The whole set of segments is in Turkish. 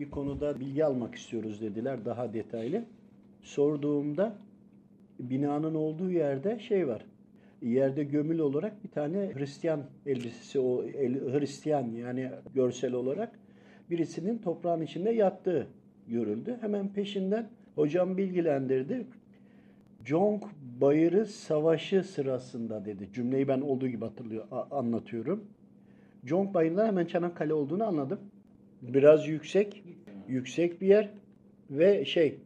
bir konuda bilgi almak istiyoruz dediler daha detaylı. Sorduğumda binanın olduğu yerde şey var. Yerde gömülü olarak bir tane Hristiyan elbisesi, o el, Hristiyan yani görsel olarak birisinin toprağın içinde yattığı görüldü. Hemen peşinden hocam bilgilendirdi. Jong Bayırı Savaşı sırasında dedi. Cümleyi ben olduğu gibi hatırlıyor, anlatıyorum. Jong Bayırı'nda hemen Çanakkale olduğunu anladım. Biraz yüksek, yüksek bir yer ve şey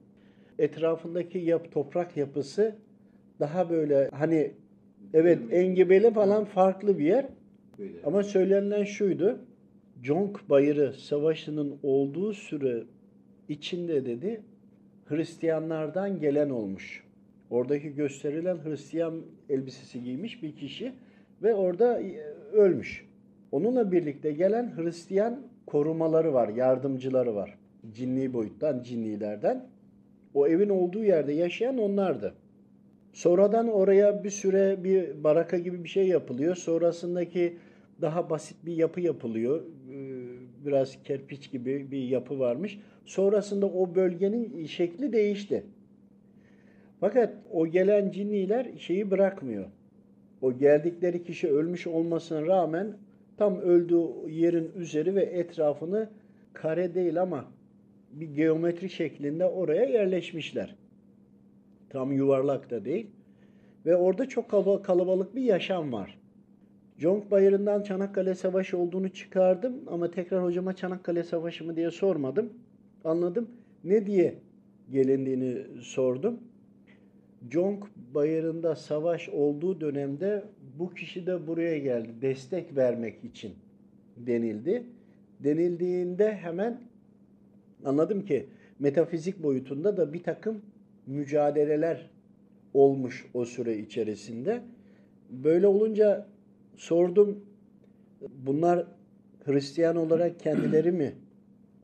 etrafındaki yap, toprak yapısı daha böyle hani evet engebeli falan farklı bir yer. Ama söylenen şuydu. Jong Bayırı Savaşı'nın olduğu süre içinde dedi Hristiyanlardan gelen olmuş. Oradaki gösterilen Hristiyan elbisesi giymiş bir kişi ve orada e, ölmüş. Onunla birlikte gelen Hristiyan korumaları var, yardımcıları var. Cinni boyuttan, cinnilerden. O evin olduğu yerde yaşayan onlardı. Sonradan oraya bir süre bir baraka gibi bir şey yapılıyor. Sonrasındaki daha basit bir yapı yapılıyor. Ee, biraz kerpiç gibi bir yapı varmış. Sonrasında o bölgenin şekli değişti. Fakat o gelen cinniler şeyi bırakmıyor. O geldikleri kişi ölmüş olmasına rağmen tam öldüğü yerin üzeri ve etrafını kare değil ama bir geometri şeklinde oraya yerleşmişler. Tam yuvarlak da değil. Ve orada çok kalabalık bir yaşam var. Jong Bayırı'ndan Çanakkale Savaşı olduğunu çıkardım ama tekrar hocama Çanakkale Savaşı mı diye sormadım. Anladım. Ne diye gelindiğini sordum. Jong Bayırı'nda savaş olduğu dönemde bu kişi de buraya geldi destek vermek için denildi. Denildiğinde hemen anladım ki metafizik boyutunda da bir takım mücadeleler olmuş o süre içerisinde. Böyle olunca sordum bunlar Hristiyan olarak kendileri mi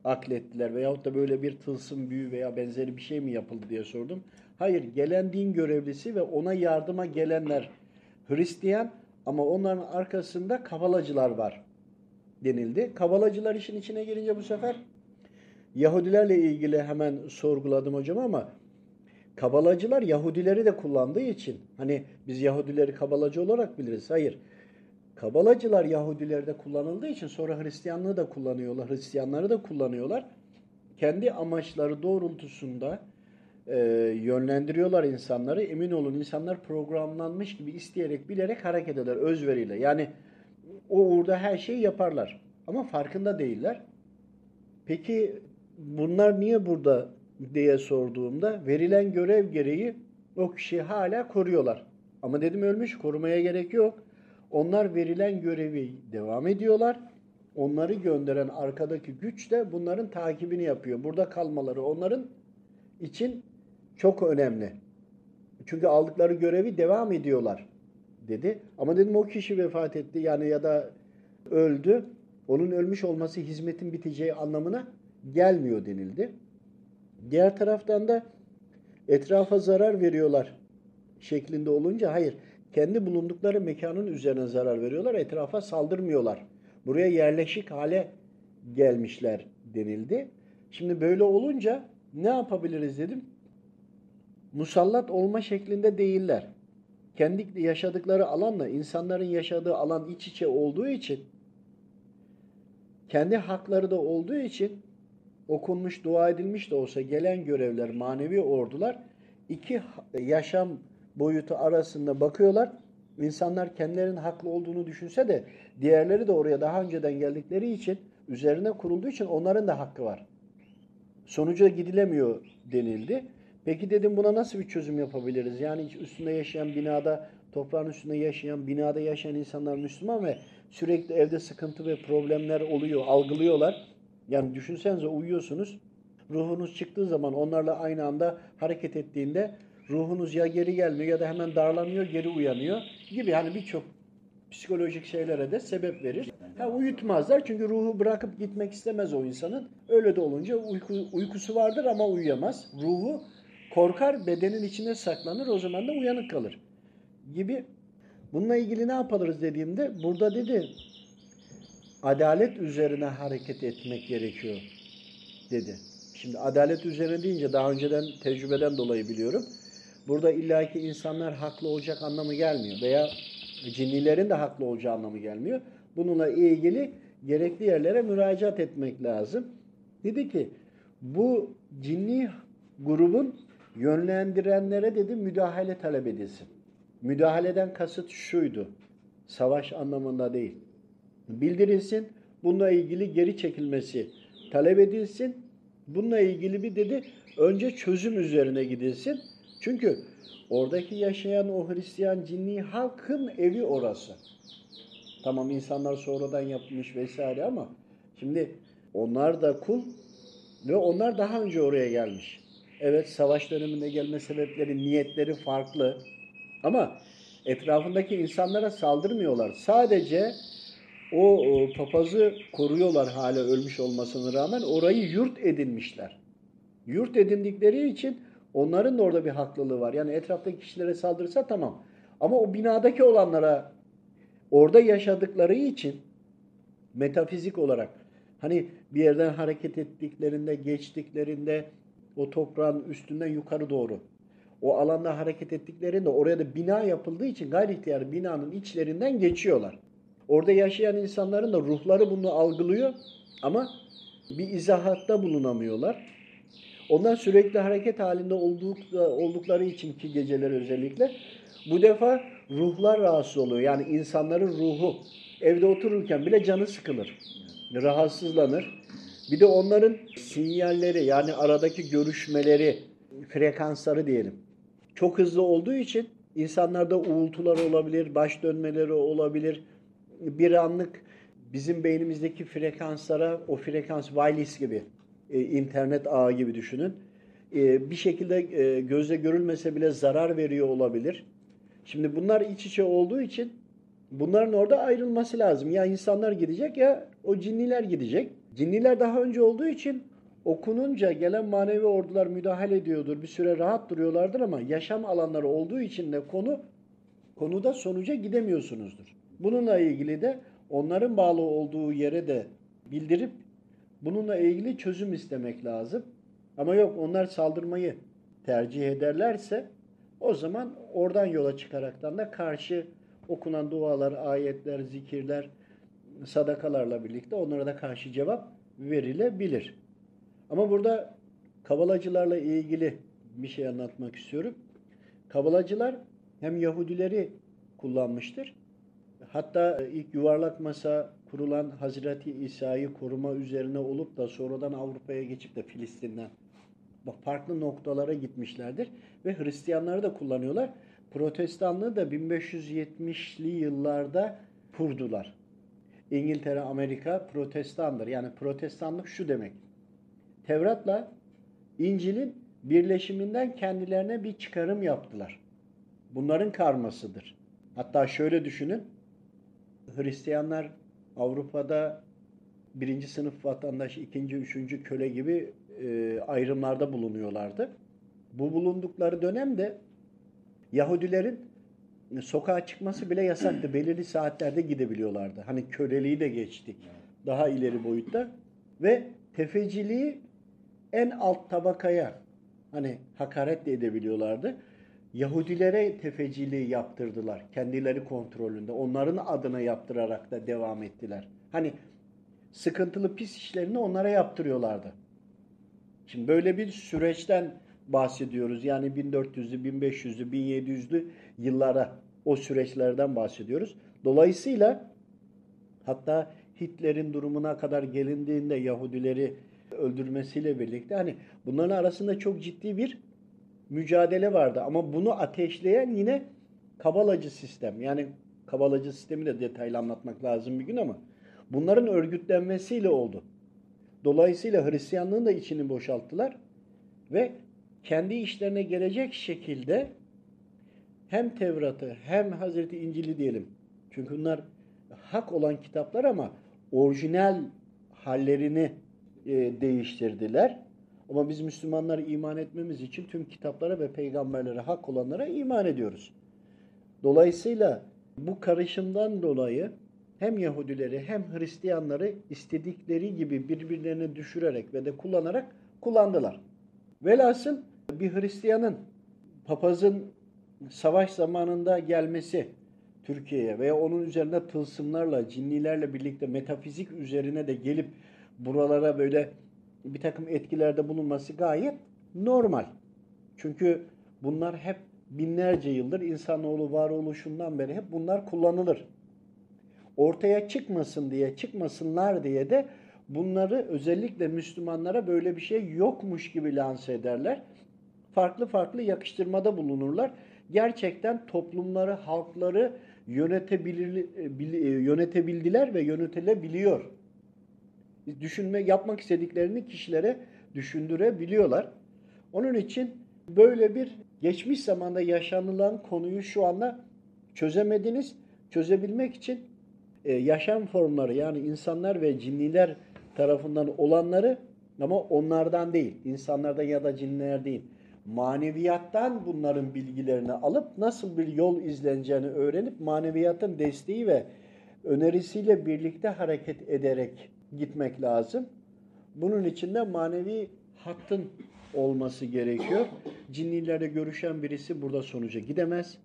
aklettiler veyahut da böyle bir tılsım büyü veya benzeri bir şey mi yapıldı diye sordum. Hayır, gelen din görevlisi ve ona yardıma gelenler Hristiyan ama onların arkasında kabalacılar var denildi. Kabalacılar işin içine girince bu sefer Yahudilerle ilgili hemen sorguladım hocam ama kabalacılar Yahudileri de kullandığı için hani biz Yahudileri kabalacı olarak biliriz. Hayır. Kabalacılar Yahudilerde kullanıldığı için sonra Hristiyanlığı da kullanıyorlar. Hristiyanları da kullanıyorlar. Kendi amaçları doğrultusunda e, yönlendiriyorlar insanları. Emin olun insanlar programlanmış gibi isteyerek bilerek hareket eder özveriyle. Yani o uğurda her şeyi yaparlar. Ama farkında değiller. Peki bunlar niye burada diye sorduğumda verilen görev gereği o kişiyi hala koruyorlar. Ama dedim ölmüş korumaya gerek yok. Onlar verilen görevi devam ediyorlar. Onları gönderen arkadaki güç de bunların takibini yapıyor. Burada kalmaları onların için çok önemli. Çünkü aldıkları görevi devam ediyorlar dedi. Ama dedim o kişi vefat etti yani ya da öldü. Onun ölmüş olması hizmetin biteceği anlamına gelmiyor denildi. Diğer taraftan da etrafa zarar veriyorlar şeklinde olunca hayır kendi bulundukları mekanın üzerine zarar veriyorlar. Etrafa saldırmıyorlar. Buraya yerleşik hale gelmişler denildi. Şimdi böyle olunca ne yapabiliriz dedim. Musallat olma şeklinde değiller. Kendi yaşadıkları alanla insanların yaşadığı alan iç içe olduğu için kendi hakları da olduğu için okunmuş, dua edilmiş de olsa gelen görevler, manevi ordular iki yaşam boyutu arasında bakıyorlar. İnsanlar kendilerinin haklı olduğunu düşünse de diğerleri de oraya daha önceden geldikleri için üzerine kurulduğu için onların da hakkı var. Sonuca gidilemiyor denildi. Peki dedim buna nasıl bir çözüm yapabiliriz? Yani üstünde yaşayan binada, toprağın üstünde yaşayan, binada yaşayan insanlar Müslüman ve sürekli evde sıkıntı ve problemler oluyor, algılıyorlar. Yani düşünsenize uyuyorsunuz. Ruhunuz çıktığı zaman onlarla aynı anda hareket ettiğinde ruhunuz ya geri gelmiyor ya da hemen darlanıyor, geri uyanıyor gibi. Yani birçok psikolojik şeylere de sebep verir. Ha, uyutmazlar çünkü ruhu bırakıp gitmek istemez o insanın. Öyle de olunca uyku, uykusu vardır ama uyuyamaz. Ruhu korkar, bedenin içinde saklanır, o zaman da uyanık kalır gibi. Bununla ilgili ne yapalırız dediğimde burada dedi adalet üzerine hareket etmek gerekiyor. dedi. Şimdi adalet üzerine deyince daha önceden tecrübeden dolayı biliyorum. Burada illaki insanlar haklı olacak anlamı gelmiyor veya cinnilerin de haklı olacağı anlamı gelmiyor. Bununla ilgili gerekli yerlere müracaat etmek lazım. Dedi ki bu cinni grubun yönlendirenlere dedi müdahale talep edilsin. Müdahaleden kasıt şuydu. Savaş anlamında değil. Bildirilsin. Bununla ilgili geri çekilmesi talep edilsin. Bununla ilgili bir dedi önce çözüm üzerine gidilsin. Çünkü oradaki yaşayan o Hristiyan cinni halkın evi orası. Tamam insanlar sonradan yapmış vesaire ama şimdi onlar da kul ve onlar daha önce oraya gelmiş. Evet savaş döneminde gelme sebepleri, niyetleri farklı. Ama etrafındaki insanlara saldırmıyorlar. Sadece o, papazı koruyorlar hala ölmüş olmasına rağmen orayı yurt edinmişler. Yurt edindikleri için onların da orada bir haklılığı var. Yani etraftaki kişilere saldırsa tamam. Ama o binadaki olanlara orada yaşadıkları için metafizik olarak hani bir yerden hareket ettiklerinde, geçtiklerinde o toprağın üstünden yukarı doğru o alanda hareket ettiklerinde oraya da bina yapıldığı için gayri ihtiyar binanın içlerinden geçiyorlar. Orada yaşayan insanların da ruhları bunu algılıyor ama bir izahatta bulunamıyorlar. Onlar sürekli hareket halinde olduk, oldukları için ki geceleri özellikle bu defa ruhlar rahatsız oluyor. Yani insanların ruhu evde otururken bile canı sıkılır. Rahatsızlanır. Bir de onların sinyalleri yani aradaki görüşmeleri, frekansları diyelim. Çok hızlı olduğu için insanlarda uğultular olabilir, baş dönmeleri olabilir. Bir anlık bizim beynimizdeki frekanslara o frekans wireless gibi e, internet ağı gibi düşünün. E, bir şekilde e, gözle görülmese bile zarar veriyor olabilir. Şimdi bunlar iç içe olduğu için bunların orada ayrılması lazım. Ya insanlar gidecek ya o cinniler gidecek. Cinniler daha önce olduğu için okununca gelen manevi ordular müdahale ediyordur. Bir süre rahat duruyorlardır ama yaşam alanları olduğu için de konu konuda sonuca gidemiyorsunuzdur. Bununla ilgili de onların bağlı olduğu yere de bildirip bununla ilgili çözüm istemek lazım. Ama yok onlar saldırmayı tercih ederlerse o zaman oradan yola çıkaraktan da karşı okunan dualar, ayetler, zikirler, sadakalarla birlikte onlara da karşı cevap verilebilir. Ama burada kabalacılarla ilgili bir şey anlatmak istiyorum. Kabalacılar hem Yahudileri kullanmıştır. Hatta ilk yuvarlak masa kurulan Hazreti İsa'yı koruma üzerine olup da sonradan Avrupa'ya geçip de Filistin'den farklı noktalara gitmişlerdir. Ve Hristiyanları da kullanıyorlar. Protestanlığı da 1570'li yıllarda kurdular. İngiltere, Amerika protestandır. Yani protestanlık şu demek. Tevrat'la İncil'in birleşiminden kendilerine bir çıkarım yaptılar. Bunların karmasıdır. Hatta şöyle düşünün. Hristiyanlar Avrupa'da birinci sınıf vatandaş, ikinci, üçüncü köle gibi e, ayrımlarda bulunuyorlardı. Bu bulundukları dönemde Yahudilerin sokağa çıkması bile yasaktı. Belirli saatlerde gidebiliyorlardı. Hani köleliği de geçtik. Daha ileri boyutta. Ve tefeciliği en alt tabakaya hani hakaret de edebiliyorlardı. Yahudilere tefeciliği yaptırdılar. Kendileri kontrolünde. Onların adına yaptırarak da devam ettiler. Hani sıkıntılı pis işlerini onlara yaptırıyorlardı. Şimdi böyle bir süreçten bahsediyoruz. Yani 1400'lü, 1500'lü, 1700'lü yıllara o süreçlerden bahsediyoruz. Dolayısıyla hatta Hitler'in durumuna kadar gelindiğinde Yahudileri öldürmesiyle birlikte hani bunların arasında çok ciddi bir mücadele vardı. Ama bunu ateşleyen yine kabalacı sistem. Yani kabalacı sistemi de detaylı anlatmak lazım bir gün ama bunların örgütlenmesiyle oldu. Dolayısıyla Hristiyanlığın da içini boşalttılar ve kendi işlerine gelecek şekilde hem Tevrat'ı hem Hazreti İncil'i diyelim. Çünkü bunlar hak olan kitaplar ama orijinal hallerini e, değiştirdiler. Ama biz Müslümanlar iman etmemiz için tüm kitaplara ve peygamberlere hak olanlara iman ediyoruz. Dolayısıyla bu karışımdan dolayı hem Yahudileri hem Hristiyanları istedikleri gibi birbirlerine düşürerek ve de kullanarak kullandılar. Velhasıl bir Hristiyanın papazın savaş zamanında gelmesi Türkiye'ye veya onun üzerine tılsımlarla, cinnilerle birlikte metafizik üzerine de gelip buralara böyle bir takım etkilerde bulunması gayet normal. Çünkü bunlar hep binlerce yıldır insanoğlu varoluşundan beri hep bunlar kullanılır. Ortaya çıkmasın diye, çıkmasınlar diye de bunları özellikle Müslümanlara böyle bir şey yokmuş gibi lanse ederler. Farklı farklı yakıştırmada bulunurlar. Gerçekten toplumları, halkları yönetebilir, yönetebildiler ve yönetilebiliyor. Düşünme, yapmak istediklerini kişilere düşündürebiliyorlar. Onun için böyle bir geçmiş zamanda yaşanılan konuyu şu anda çözemediniz. Çözebilmek için e, yaşam formları yani insanlar ve cinniler tarafından olanları ama onlardan değil, insanlardan ya da cinler değil, maneviyattan bunların bilgilerini alıp nasıl bir yol izleneceğini öğrenip maneviyatın desteği ve önerisiyle birlikte hareket ederek gitmek lazım. Bunun için de manevi hattın olması gerekiyor. Cinnilerle görüşen birisi burada sonuca gidemez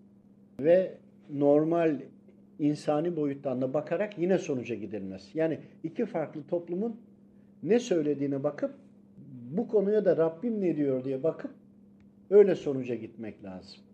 ve normal insani boyuttan da bakarak yine sonuca gidilmez. Yani iki farklı toplumun ne söylediğine bakıp bu konuya da Rabbim ne diyor diye bakıp öyle sonuca gitmek lazım.